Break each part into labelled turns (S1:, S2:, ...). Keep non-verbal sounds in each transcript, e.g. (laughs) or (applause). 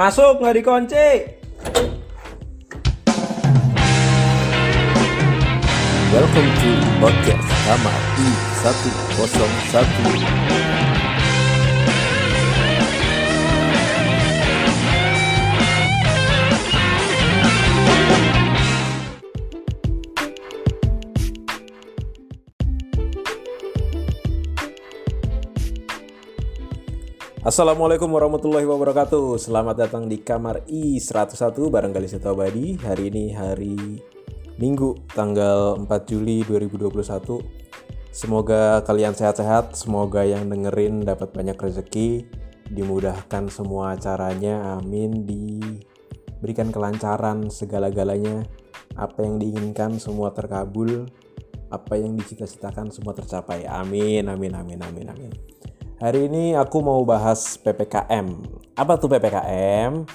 S1: Masuk nggak dikunci.
S2: Welcome to podcast Kamar I101 Assalamualaikum warahmatullahi wabarakatuh. Selamat datang di kamar I101 Barangkali Seto Abadi. Hari ini hari Minggu tanggal 4 Juli 2021 Semoga kalian sehat-sehat Semoga yang dengerin dapat banyak rezeki Dimudahkan semua caranya Amin. Diberikan kelancaran segala-galanya. Apa yang diinginkan semua terkabul Apa yang dicita-citakan semua tercapai. Amin, amin, amin, amin, amin Hari ini aku mau bahas PPKM. Apa tuh PPKM?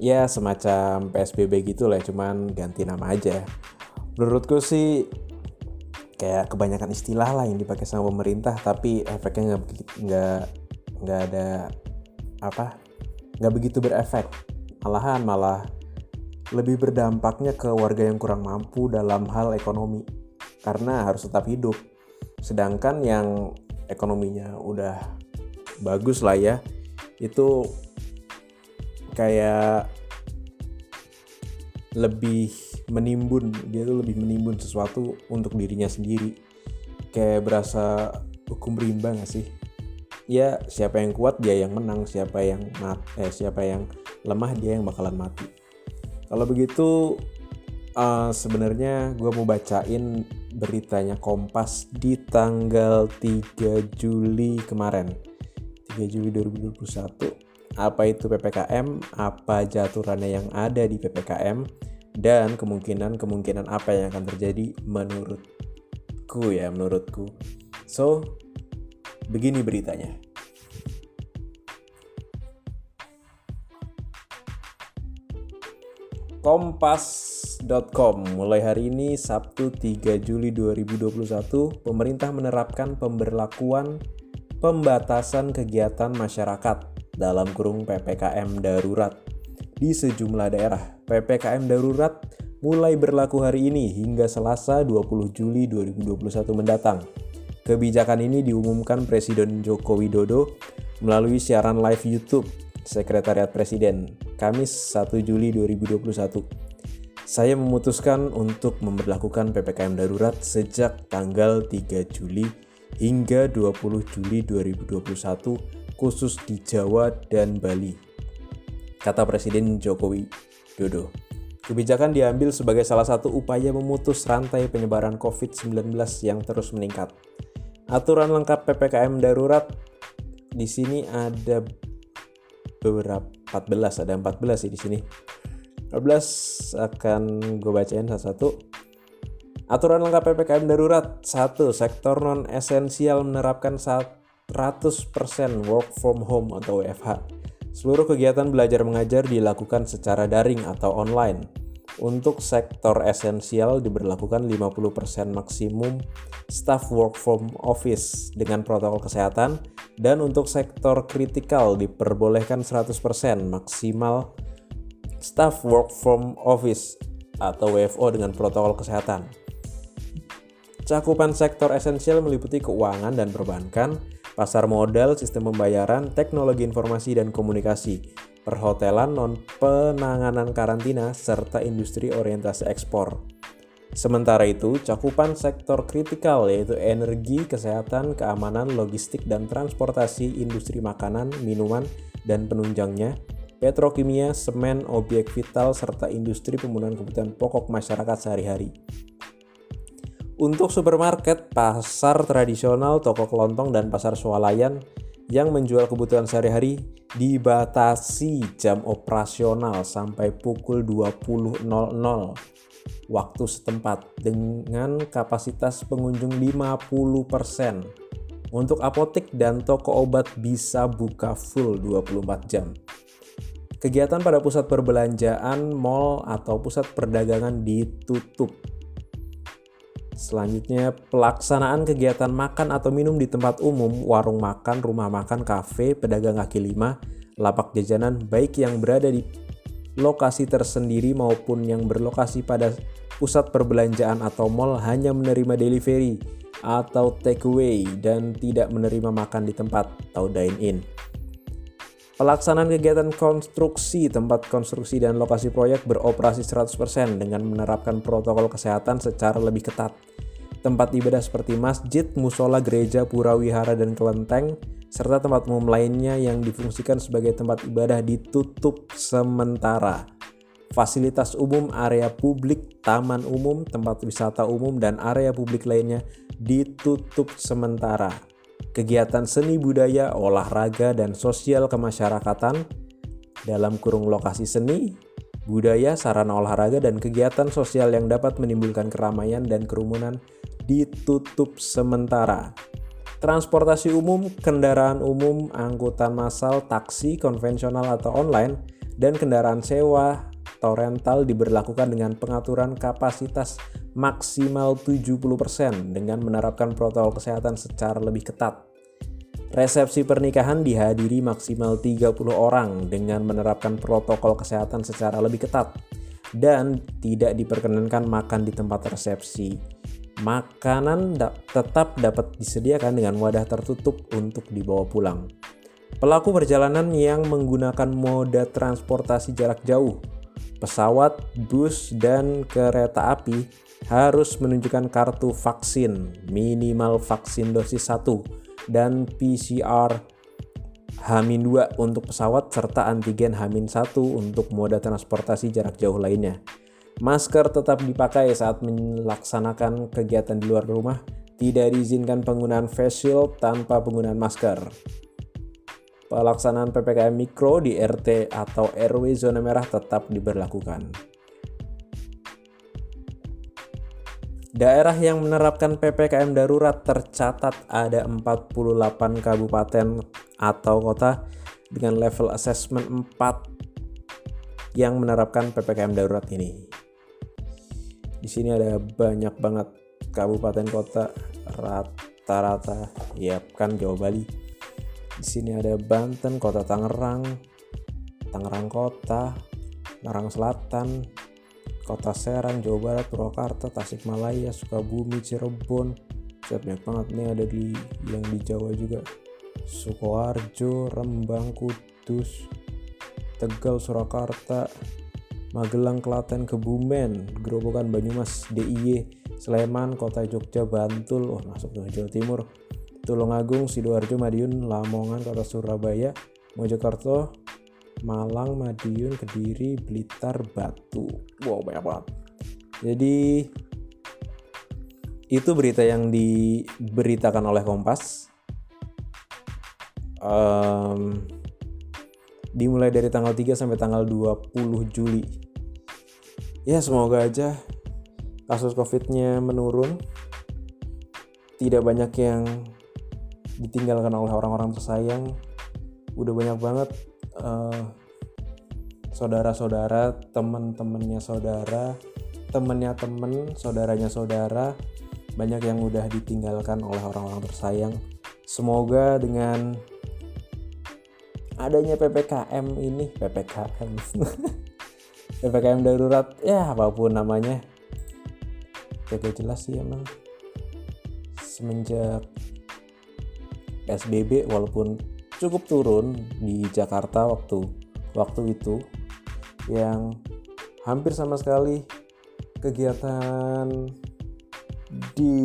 S2: Ya semacam PSBB gitu lah, cuman ganti nama aja. Menurutku sih kayak kebanyakan istilah lah yang dipakai sama pemerintah, tapi efeknya nggak nggak nggak ada apa nggak begitu berefek. Malahan malah lebih berdampaknya ke warga yang kurang mampu dalam hal ekonomi karena harus tetap hidup. Sedangkan yang ekonominya udah bagus lah ya itu kayak lebih menimbun dia tuh lebih menimbun sesuatu untuk dirinya sendiri. Kayak berasa hukum rimba gak sih? Ya siapa yang kuat dia yang menang. Siapa yang mat eh siapa yang lemah dia yang bakalan mati. Kalau begitu uh, sebenarnya gue mau bacain beritanya Kompas di tanggal 3 Juli kemarin 3 Juli 2021 apa itu PPKM, apa jaturannya yang ada di PPKM, dan kemungkinan-kemungkinan apa yang akan terjadi menurutku ya, menurutku. So, begini beritanya. Kompas.com mulai hari ini Sabtu 3 Juli 2021 pemerintah menerapkan pemberlakuan pembatasan kegiatan masyarakat dalam kurung PPKM darurat di sejumlah daerah. PPKM darurat mulai berlaku hari ini hingga Selasa 20 Juli 2021 mendatang. Kebijakan ini diumumkan Presiden Joko Widodo melalui siaran live YouTube Sekretariat Presiden Kamis 1 Juli 2021. Saya memutuskan untuk memperlakukan PPKM darurat sejak tanggal 3 Juli hingga 20 Juli 2021 khusus di Jawa dan Bali. Kata Presiden Jokowi Dodo. Kebijakan diambil sebagai salah satu upaya memutus rantai penyebaran COVID-19 yang terus meningkat. Aturan lengkap PPKM darurat di sini ada beberapa 14 ada 14 sih di sini. 14 akan gue bacain satu-satu. Aturan lengkap PPKM darurat 1. Sektor non-esensial menerapkan 100% work from home atau WFH. Seluruh kegiatan belajar mengajar dilakukan secara daring atau online. Untuk sektor esensial diberlakukan 50% maksimum staff work from office dengan protokol kesehatan dan untuk sektor kritikal diperbolehkan 100% maksimal staff work from office atau WFO dengan protokol kesehatan. Cakupan sektor esensial meliputi keuangan dan perbankan, pasar modal, sistem pembayaran, teknologi informasi dan komunikasi, perhotelan, non penanganan karantina, serta industri orientasi ekspor. Sementara itu, cakupan sektor kritikal yaitu energi, kesehatan, keamanan, logistik, dan transportasi, industri makanan, minuman, dan penunjangnya, petrokimia, semen, objek vital, serta industri pemenuhan kebutuhan pokok masyarakat sehari-hari. Untuk supermarket, pasar tradisional, toko kelontong, dan pasar swalayan yang menjual kebutuhan sehari-hari dibatasi jam operasional sampai pukul 20.00 waktu setempat dengan kapasitas pengunjung 50%. Untuk apotek dan toko obat bisa buka full 24 jam. Kegiatan pada pusat perbelanjaan, mall, atau pusat perdagangan ditutup Selanjutnya, pelaksanaan kegiatan makan atau minum di tempat umum, warung makan, rumah makan, kafe, pedagang kaki lima, lapak jajanan baik yang berada di lokasi tersendiri maupun yang berlokasi pada pusat perbelanjaan atau mall hanya menerima delivery atau takeaway dan tidak menerima makan di tempat atau dine-in. Pelaksanaan kegiatan konstruksi, tempat konstruksi dan lokasi proyek beroperasi 100% dengan menerapkan protokol kesehatan secara lebih ketat. Tempat ibadah seperti masjid, musola, gereja, pura wihara, dan kelenteng, serta tempat umum lainnya yang difungsikan sebagai tempat ibadah ditutup sementara. Fasilitas umum, area publik, taman umum, tempat wisata umum, dan area publik lainnya ditutup sementara kegiatan seni budaya, olahraga, dan sosial kemasyarakatan dalam kurung lokasi seni, budaya, sarana olahraga, dan kegiatan sosial yang dapat menimbulkan keramaian dan kerumunan ditutup sementara. Transportasi umum, kendaraan umum, angkutan massal, taksi konvensional atau online, dan kendaraan sewa atau diberlakukan dengan pengaturan kapasitas maksimal 70% dengan menerapkan protokol kesehatan secara lebih ketat. Resepsi pernikahan dihadiri maksimal 30 orang dengan menerapkan protokol kesehatan secara lebih ketat dan tidak diperkenankan makan di tempat resepsi. Makanan da tetap dapat disediakan dengan wadah tertutup untuk dibawa pulang. Pelaku perjalanan yang menggunakan moda transportasi jarak jauh, pesawat, bus, dan kereta api harus menunjukkan kartu vaksin minimal vaksin dosis 1 dan PCR H-2 untuk pesawat serta antigen H-1 untuk moda transportasi jarak jauh lainnya. Masker tetap dipakai saat melaksanakan kegiatan di luar rumah. Tidak diizinkan penggunaan face shield tanpa penggunaan masker. Pelaksanaan PPKM Mikro di RT atau RW zona merah tetap diberlakukan. Daerah yang menerapkan PPKM darurat tercatat ada 48 kabupaten atau kota dengan level assessment 4 yang menerapkan PPKM darurat ini. Di sini ada banyak banget kabupaten kota rata-rata ya kan Jawa Bali. Di sini ada Banten, Kota Tangerang, Tangerang Kota, Tangerang Selatan, Kota Serang, Jawa Barat, Purwakarta, Tasikmalaya, Sukabumi, Cirebon. Set banyak banget nih ada di yang di Jawa juga. Sukoharjo, Rembang, Kudus, Tegal, Surakarta, Magelang, Klaten, Kebumen, Gerobokan, Banyumas, DIY, Sleman, Kota Jogja, Bantul, oh masuk ke Jawa Timur, Tulungagung, Sidoarjo, Madiun, Lamongan, Kota Surabaya, Mojokerto, Malang, Madiun, Kediri, Blitar, Batu. Wow, banyak banget. Jadi itu berita yang diberitakan oleh Kompas. Um, dimulai dari tanggal 3 sampai tanggal 20 Juli. Ya, semoga aja kasus Covid-nya menurun. Tidak banyak yang ditinggalkan oleh orang-orang tersayang. Udah banyak banget uh, saudara-saudara, teman-temannya saudara, temennya temen, saudaranya saudara, banyak yang udah ditinggalkan oleh orang-orang tersayang. Semoga dengan adanya PPKM ini, PPKM, (laughs) PPKM darurat, ya apa pun namanya, kagak jelas sih emang. Semenjak PSBB walaupun cukup turun di Jakarta waktu waktu itu yang hampir sama sekali kegiatan di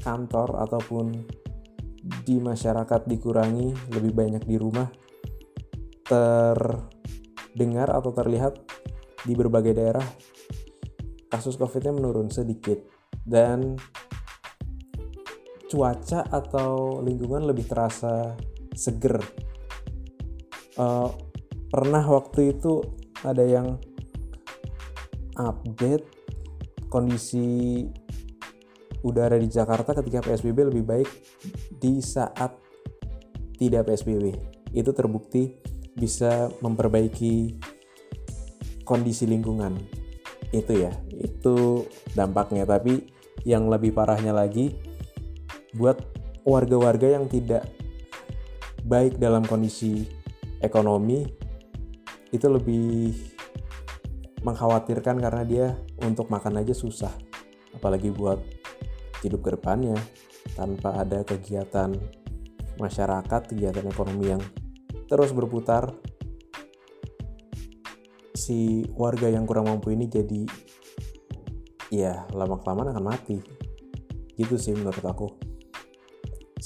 S2: kantor ataupun di masyarakat dikurangi lebih banyak di rumah terdengar atau terlihat di berbagai daerah kasus covidnya menurun sedikit. Dan cuaca atau lingkungan lebih terasa seger uh, pernah waktu itu ada yang update kondisi udara di Jakarta ketika PSBB lebih baik di saat tidak PSBB. Itu terbukti bisa memperbaiki kondisi lingkungan. Itu ya, itu dampaknya. Tapi yang lebih parahnya lagi buat warga-warga yang tidak baik dalam kondisi ekonomi itu lebih mengkhawatirkan karena dia untuk makan aja susah. Apalagi buat hidup ke depannya tanpa ada kegiatan masyarakat kegiatan ekonomi yang terus berputar si warga yang kurang mampu ini jadi ya lama kelamaan akan mati. Gitu sih menurut aku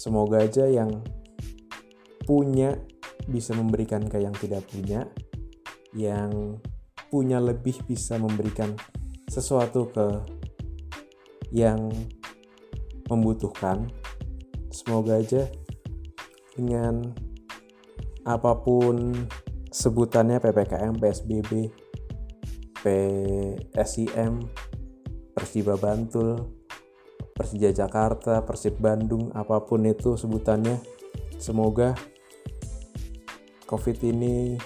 S2: semoga aja yang punya bisa memberikan ke yang tidak punya yang punya lebih bisa memberikan sesuatu ke yang membutuhkan. Semoga aja dengan apa pun sebutannya PPKM, PSBB, PSIM, Persiba Bantul, Persija Jakarta, Persib Bandung, apa pun itu sebutannya, semoga COVID ini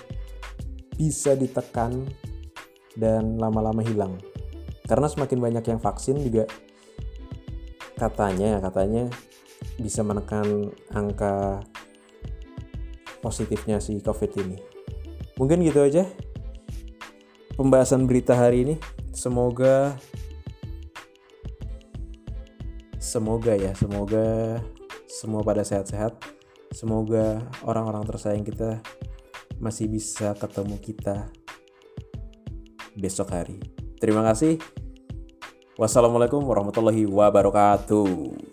S2: bisa ditekan dan lama-lama hilang. Karena semakin banyak yang vaksin juga katanya katanya bisa menekan angka positifnya si COVID ini. Mungkin gitu aja pembahasan berita hari ini. Semoga semoga ya, semoga semua pada sehat-sehat. Semoga orang-orang tersayang kita masih bisa ketemu kita besok hari. Terima kasih. Wassalamualaikum warahmatullahi wabarakatuh.